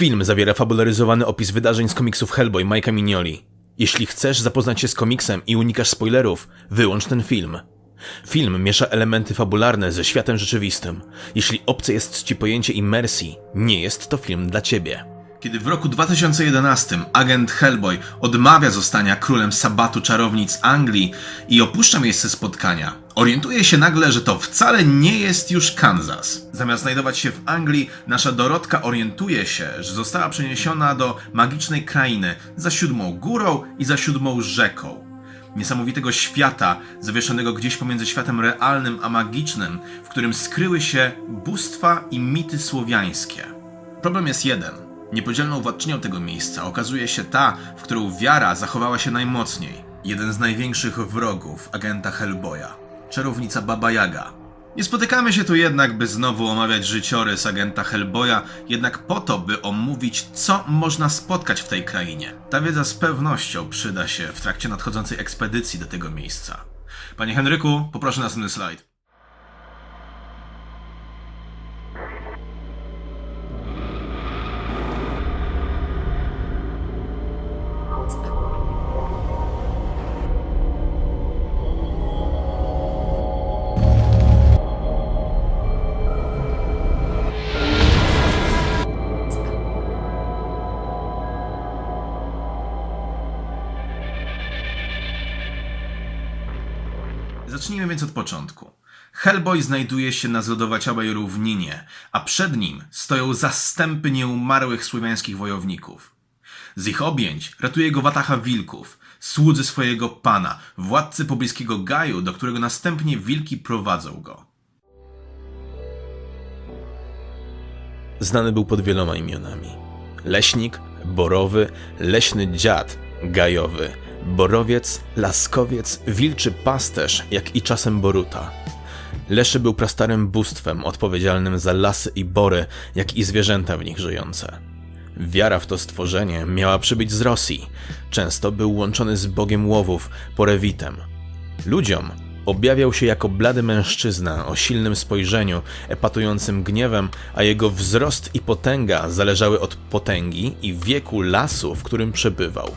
Film zawiera fabularyzowany opis wydarzeń z komiksów Hellboy Mike'a Mignoli. Jeśli chcesz zapoznać się z komiksem i unikasz spoilerów, wyłącz ten film. Film miesza elementy fabularne ze światem rzeczywistym. Jeśli obce jest ci pojęcie immersji, nie jest to film dla ciebie. Kiedy w roku 2011 agent Hellboy odmawia zostania królem sabatu czarownic Anglii i opuszcza miejsce spotkania, orientuje się nagle, że to wcale nie jest już Kansas. Zamiast znajdować się w Anglii, nasza Dorotka orientuje się, że została przeniesiona do magicznej krainy za siódmą górą i za siódmą rzeką. Niesamowitego świata, zawieszonego gdzieś pomiędzy światem realnym a magicznym, w którym skryły się bóstwa i mity słowiańskie. Problem jest jeden. Niepodzielną władczynią tego miejsca okazuje się ta, w którą wiara zachowała się najmocniej. Jeden z największych wrogów agenta Hellboya. Czarownica Baba Yaga. Nie spotykamy się tu jednak, by znowu omawiać życiorys agenta Hellboya, jednak po to, by omówić, co można spotkać w tej krainie. Ta wiedza z pewnością przyda się w trakcie nadchodzącej ekspedycji do tego miejsca. Panie Henryku, poproszę następny slajd. Zacznijmy więc od początku. Hellboy znajduje się na zlodowaciałej równinie, a przed nim stoją zastępy nieumarłych słowiańskich wojowników. Z ich objęć ratuje go watacha wilków, słudzy swojego pana, władcy pobliskiego gaju, do którego następnie wilki prowadzą go. Znany był pod wieloma imionami. Leśnik, borowy, leśny dziad, gajowy, borowiec, laskowiec, wilczy pasterz, jak i czasem boruta. Leszy był prastarym bóstwem odpowiedzialnym za lasy i bory, jak i zwierzęta w nich żyjące. Wiara w to stworzenie miała przybyć z Rosji. Często był łączony z bogiem łowów, porewitem. Ludziom objawiał się jako blady mężczyzna o silnym spojrzeniu, epatującym gniewem, a jego wzrost i potęga zależały od potęgi i wieku lasu, w którym przebywał.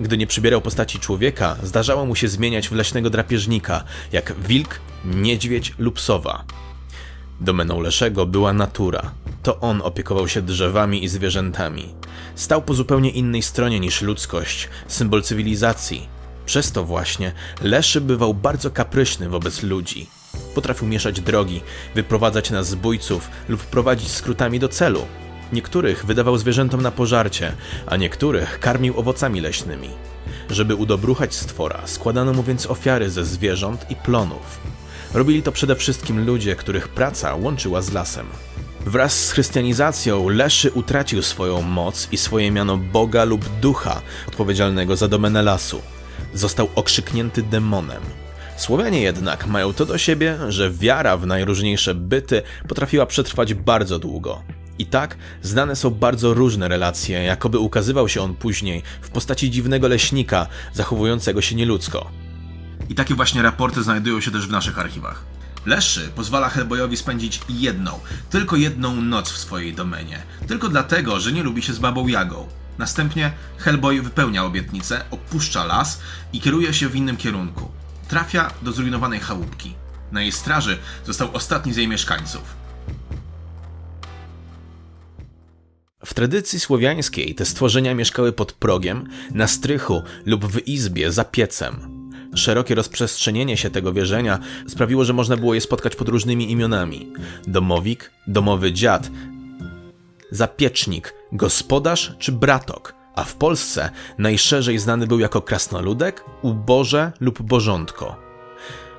Gdy nie przybierał postaci człowieka, zdarzało mu się zmieniać w leśnego drapieżnika, jak wilk, niedźwiedź lub sowa. Domeną Leszego była natura. To on opiekował się drzewami i zwierzętami. Stał po zupełnie innej stronie niż ludzkość, symbol cywilizacji. Przez to właśnie Leszy bywał bardzo kapryśny wobec ludzi. Potrafił mieszać drogi, wyprowadzać na zbójców lub prowadzić skrótami do celu. Niektórych wydawał zwierzętom na pożarcie, a niektórych karmił owocami leśnymi. Żeby udobruchać stwora, składano mu więc ofiary ze zwierząt i plonów. Robili to przede wszystkim ludzie, których praca łączyła z lasem. Wraz z chrystianizacją Leszy utracił swoją moc i swoje miano Boga lub ducha odpowiedzialnego za domenę lasu. Został okrzyknięty demonem. Słowianie jednak mają to do siebie, że wiara w najróżniejsze byty potrafiła przetrwać bardzo długo. I tak znane są bardzo różne relacje, jakoby ukazywał się on później w postaci dziwnego leśnika zachowującego się nieludzko. I takie właśnie raporty znajdują się też w naszych archiwach. Leszy pozwala Hellboyowi spędzić jedną, tylko jedną noc w swojej domenie. Tylko dlatego, że nie lubi się z babą Jagą. Następnie Hellboy wypełnia obietnicę, opuszcza las i kieruje się w innym kierunku. Trafia do zrujnowanej chałupki. Na jej straży został ostatni z jej mieszkańców. W tradycji słowiańskiej te stworzenia mieszkały pod progiem, na strychu lub w izbie za piecem. Szerokie rozprzestrzenienie się tego wierzenia sprawiło, że można było je spotkać pod różnymi imionami: domowik, domowy dziad, zapiecznik, gospodarz czy bratok, a w Polsce najszerzej znany był jako krasnoludek, uboże lub bożątko.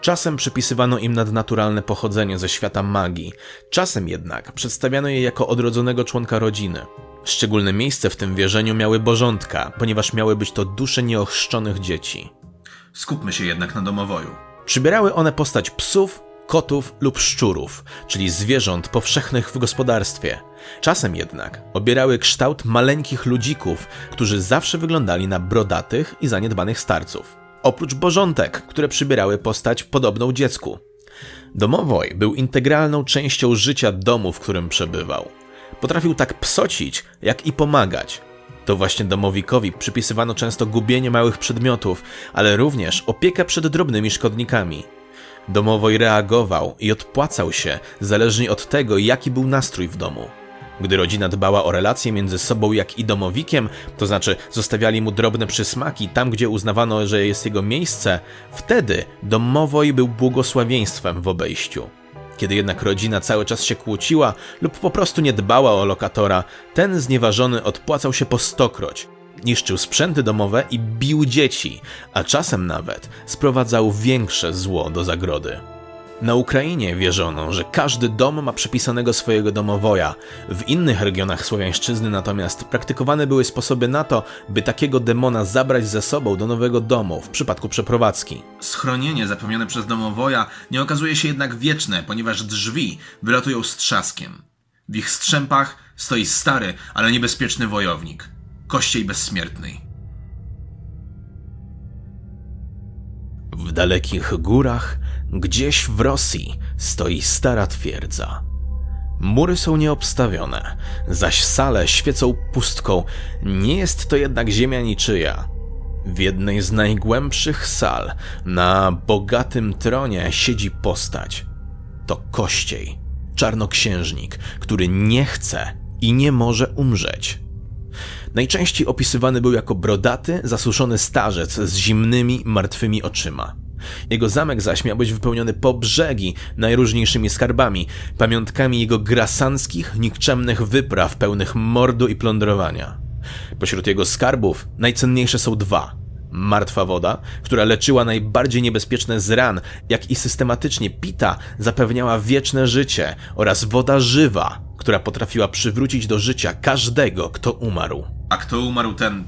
Czasem przypisywano im nadnaturalne pochodzenie ze świata magii, czasem jednak przedstawiano je jako odrodzonego członka rodziny. Szczególne miejsce w tym wierzeniu miały bożątka, ponieważ miały być to dusze nieochrzczonych dzieci. Skupmy się jednak na domowoju. Przybierały one postać psów, kotów lub szczurów, czyli zwierząt powszechnych w gospodarstwie. Czasem jednak obierały kształt maleńkich ludzików, którzy zawsze wyglądali na brodatych i zaniedbanych starców. Oprócz bożątek, które przybierały postać podobną dziecku. Domowoj był integralną częścią życia domu, w którym przebywał. Potrafił tak psocić, jak i pomagać. To właśnie domowikowi przypisywano często gubienie małych przedmiotów, ale również opiekę przed drobnymi szkodnikami. Domowoj reagował i odpłacał się, zależnie od tego, jaki był nastrój w domu. Gdy rodzina dbała o relacje między sobą jak i domowikiem, to znaczy zostawiali mu drobne przysmaki tam, gdzie uznawano, że jest jego miejsce, wtedy domowoj był błogosławieństwem w obejściu. Kiedy jednak rodzina cały czas się kłóciła lub po prostu nie dbała o lokatora, ten znieważony odpłacał się po stokroć. Niszczył sprzęty domowe i bił dzieci, a czasem nawet sprowadzał większe zło do zagrody. Na Ukrainie wierzono, że każdy dom ma przypisanego swojego domowoja. W innych regionach Słowiańszczyzny natomiast praktykowane były sposoby na to, by takiego demona zabrać ze sobą do nowego domu w przypadku przeprowadzki. Schronienie zapewnione przez domowoja nie okazuje się jednak wieczne, ponieważ drzwi wylatują z trzaskiem. W ich strzępach stoi stary, ale niebezpieczny wojownik. Kościej bezsmiertnej. W dalekich górach, gdzieś w Rosji, stoi stara twierdza. Mury są nieobstawione, zaś sale świecą pustką. Nie jest to jednak ziemia niczyja. W jednej z najgłębszych sal, na bogatym tronie, siedzi postać. To Kościej, czarnoksiężnik, który nie chce i nie może umrzeć. Najczęściej opisywany był jako brodaty, zasuszony starzec z zimnymi, martwymi oczyma. Jego zamek zaś miał być wypełniony po brzegi najróżniejszymi skarbami, pamiątkami jego grasanckich, nikczemnych wypraw pełnych mordu i plądrowania. Pośród jego skarbów najcenniejsze są dwa. Martwa woda, która leczyła najbardziej niebezpieczne z ran, jak i systematycznie pita zapewniała wieczne życie, oraz woda żywa, która potrafiła przywrócić do życia każdego, kto umarł. A kto umarł, ten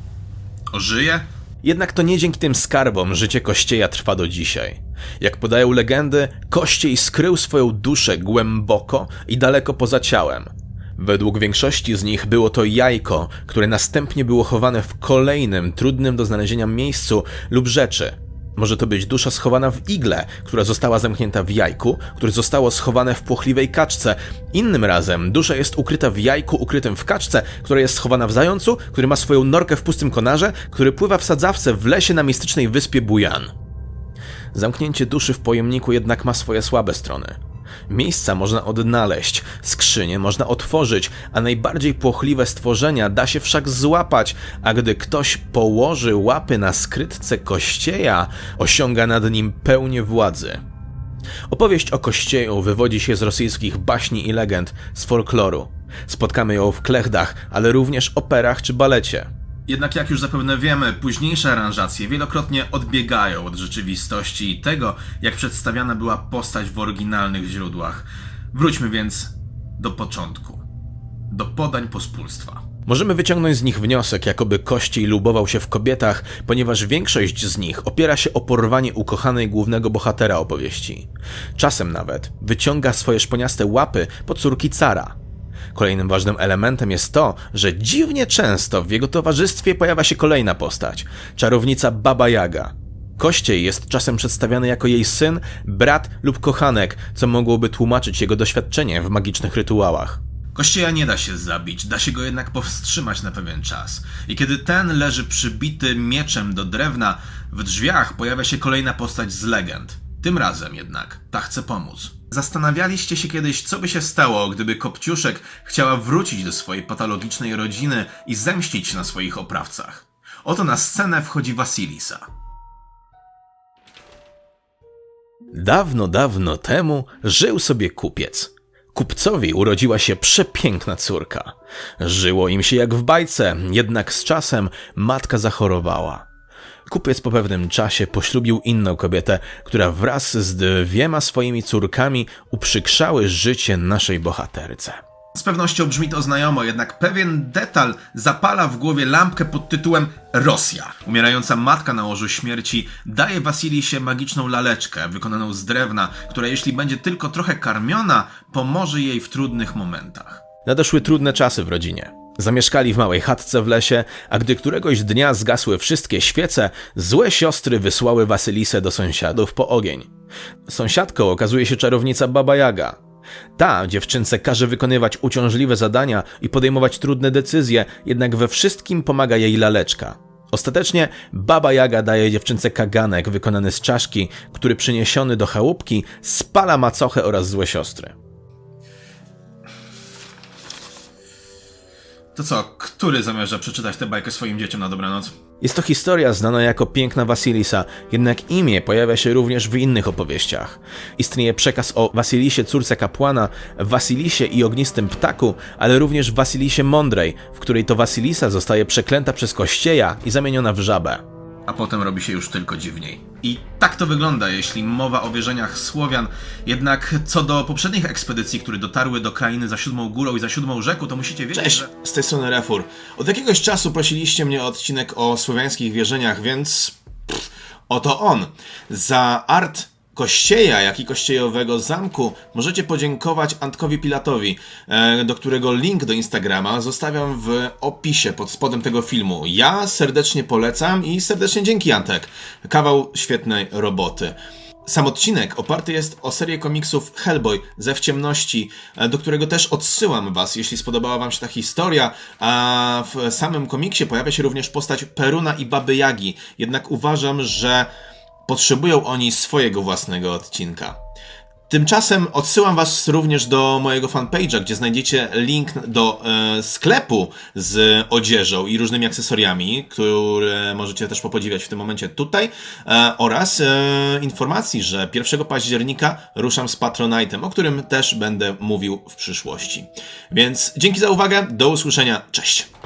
ożyje? Jednak to nie dzięki tym skarbom życie Kościeja trwa do dzisiaj. Jak podają legendy, Kościej skrył swoją duszę głęboko i daleko poza ciałem. Według większości z nich było to jajko, które następnie było chowane w kolejnym, trudnym do znalezienia miejscu lub rzeczy. Może to być dusza schowana w igle, która została zamknięta w jajku, które zostało schowane w płochliwej kaczce. Innym razem dusza jest ukryta w jajku ukrytym w kaczce, która jest schowana w zającu, który ma swoją norkę w pustym konarze, który pływa w sadzawce w lesie na mistycznej wyspie Bujan. Zamknięcie duszy w pojemniku jednak ma swoje słabe strony. Miejsca można odnaleźć, skrzynie można otworzyć, a najbardziej płochliwe stworzenia da się wszak złapać, a gdy ktoś położy łapy na skrytce kościeja, osiąga nad nim pełnię władzy. Opowieść o kościeju wywodzi się z rosyjskich baśni i legend, z folkloru. Spotkamy ją w klechdach, ale również operach czy balecie. Jednak jak już zapewne wiemy, późniejsze aranżacje wielokrotnie odbiegają od rzeczywistości i tego, jak przedstawiana była postać w oryginalnych źródłach. Wróćmy więc do początku. Do podań pospólstwa. Możemy wyciągnąć z nich wniosek, jakoby Kościej lubował się w kobietach, ponieważ większość z nich opiera się o porwanie ukochanej głównego bohatera opowieści. Czasem nawet wyciąga swoje szponiaste łapy po córki cara. Kolejnym ważnym elementem jest to, że dziwnie często w jego towarzystwie pojawia się kolejna postać czarownica Baba Jaga. Kościej jest czasem przedstawiany jako jej syn, brat lub kochanek, co mogłoby tłumaczyć jego doświadczenie w magicznych rytuałach. Kościeja nie da się zabić, da się go jednak powstrzymać na pewien czas. I kiedy ten leży przybity mieczem do drewna, w drzwiach pojawia się kolejna postać z legend. Tym razem jednak ta chce pomóc. Zastanawialiście się kiedyś, co by się stało, gdyby Kopciuszek chciała wrócić do swojej patologicznej rodziny i zemścić na swoich oprawcach? Oto na scenę wchodzi Wasilisa. Dawno, dawno temu żył sobie kupiec. Kupcowi urodziła się przepiękna córka. Żyło im się jak w bajce, jednak z czasem matka zachorowała. Kupiec po pewnym czasie poślubił inną kobietę, która wraz z dwiema swoimi córkami uprzykrzały życie naszej bohaterce. Z pewnością brzmi to znajomo, jednak pewien detal zapala w głowie lampkę pod tytułem Rosja. Umierająca matka na łożu śmierci daje Wasilisie magiczną laleczkę wykonaną z drewna, która jeśli będzie tylko trochę karmiona, pomoże jej w trudnych momentach. Nadeszły trudne czasy w rodzinie. Zamieszkali w małej chatce w lesie, a gdy któregoś dnia zgasły wszystkie świece, złe siostry wysłały Wasylisę do sąsiadów po ogień. Sąsiadką okazuje się czarownica Baba Jaga. Ta dziewczynce każe wykonywać uciążliwe zadania i podejmować trudne decyzje, jednak we wszystkim pomaga jej laleczka. Ostatecznie Baba Jaga daje dziewczynce kaganek wykonany z czaszki, który przyniesiony do chałupki spala macochę oraz złe siostry. To co, który zamierza przeczytać tę bajkę swoim dzieciom na dobranoc? Jest to historia znana jako Piękna Wasilisa, jednak imię pojawia się również w innych opowieściach. Istnieje przekaz o Wasilisie córce kapłana, Wasilisie i ognistym ptaku, ale również Wasilisie mądrej, w której to Wasilisa zostaje przeklęta przez kościeja i zamieniona w żabę. A potem robi się już tylko dziwniej. I tak to wygląda, jeśli mowa o wierzeniach Słowian. Jednak co do poprzednich ekspedycji, które dotarły do krainy za siódmą górą i za siódmą rzeką, to musicie wiedzieć, Cześć, że... z tej strony Refur. Od jakiegoś czasu prosiliście mnie o odcinek o słowiańskich wierzeniach, więc pff, oto on. Za art kościeja, jak i kościejowego zamku możecie podziękować Antkowi Pilatowi, e, do którego link do Instagrama zostawiam w opisie pod spodem tego filmu. Ja serdecznie polecam i serdecznie dzięki Antek. Kawał świetnej roboty. Sam odcinek oparty jest o serię komiksów Hellboy ze w ciemności, e, do którego też odsyłam Was, jeśli spodobała Wam się ta historia. A w samym komiksie pojawia się również postać Peruna i Baby Jagi, jednak uważam, że potrzebują oni swojego własnego odcinka. Tymczasem odsyłam Was również do mojego fanpage'a, gdzie znajdziecie link do e, sklepu z odzieżą i różnymi akcesoriami, które możecie też popodziwiać w tym momencie tutaj, e, oraz e, informacji, że 1 października ruszam z Patronite'em, o którym też będę mówił w przyszłości. Więc dzięki za uwagę, do usłyszenia, cześć!